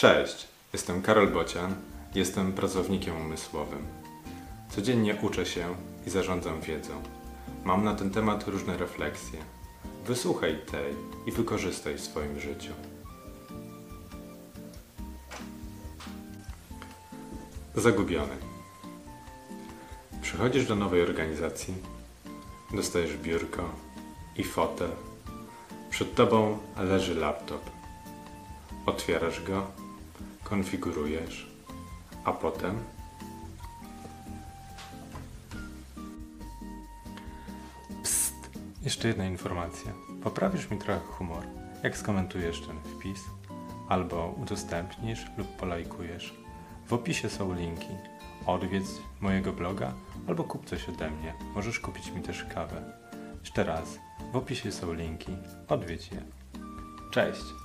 Cześć, jestem Karol Bocian, jestem pracownikiem umysłowym. Codziennie uczę się i zarządzam wiedzą. Mam na ten temat różne refleksje. Wysłuchaj tej i wykorzystaj w swoim życiu. Zagubiony. Przychodzisz do nowej organizacji, dostajesz biurko i fotel. Przed tobą leży laptop. Otwierasz go, konfigurujesz, a potem Psst, jeszcze jedna informacja. Poprawisz mi trochę humor, jak skomentujesz ten wpis, albo udostępnisz lub polajkujesz. W opisie są linki. Odwiedź mojego bloga albo kup coś ode mnie. Możesz kupić mi też kawę. Jeszcze raz, w opisie są linki. Odwiedź je. Cześć!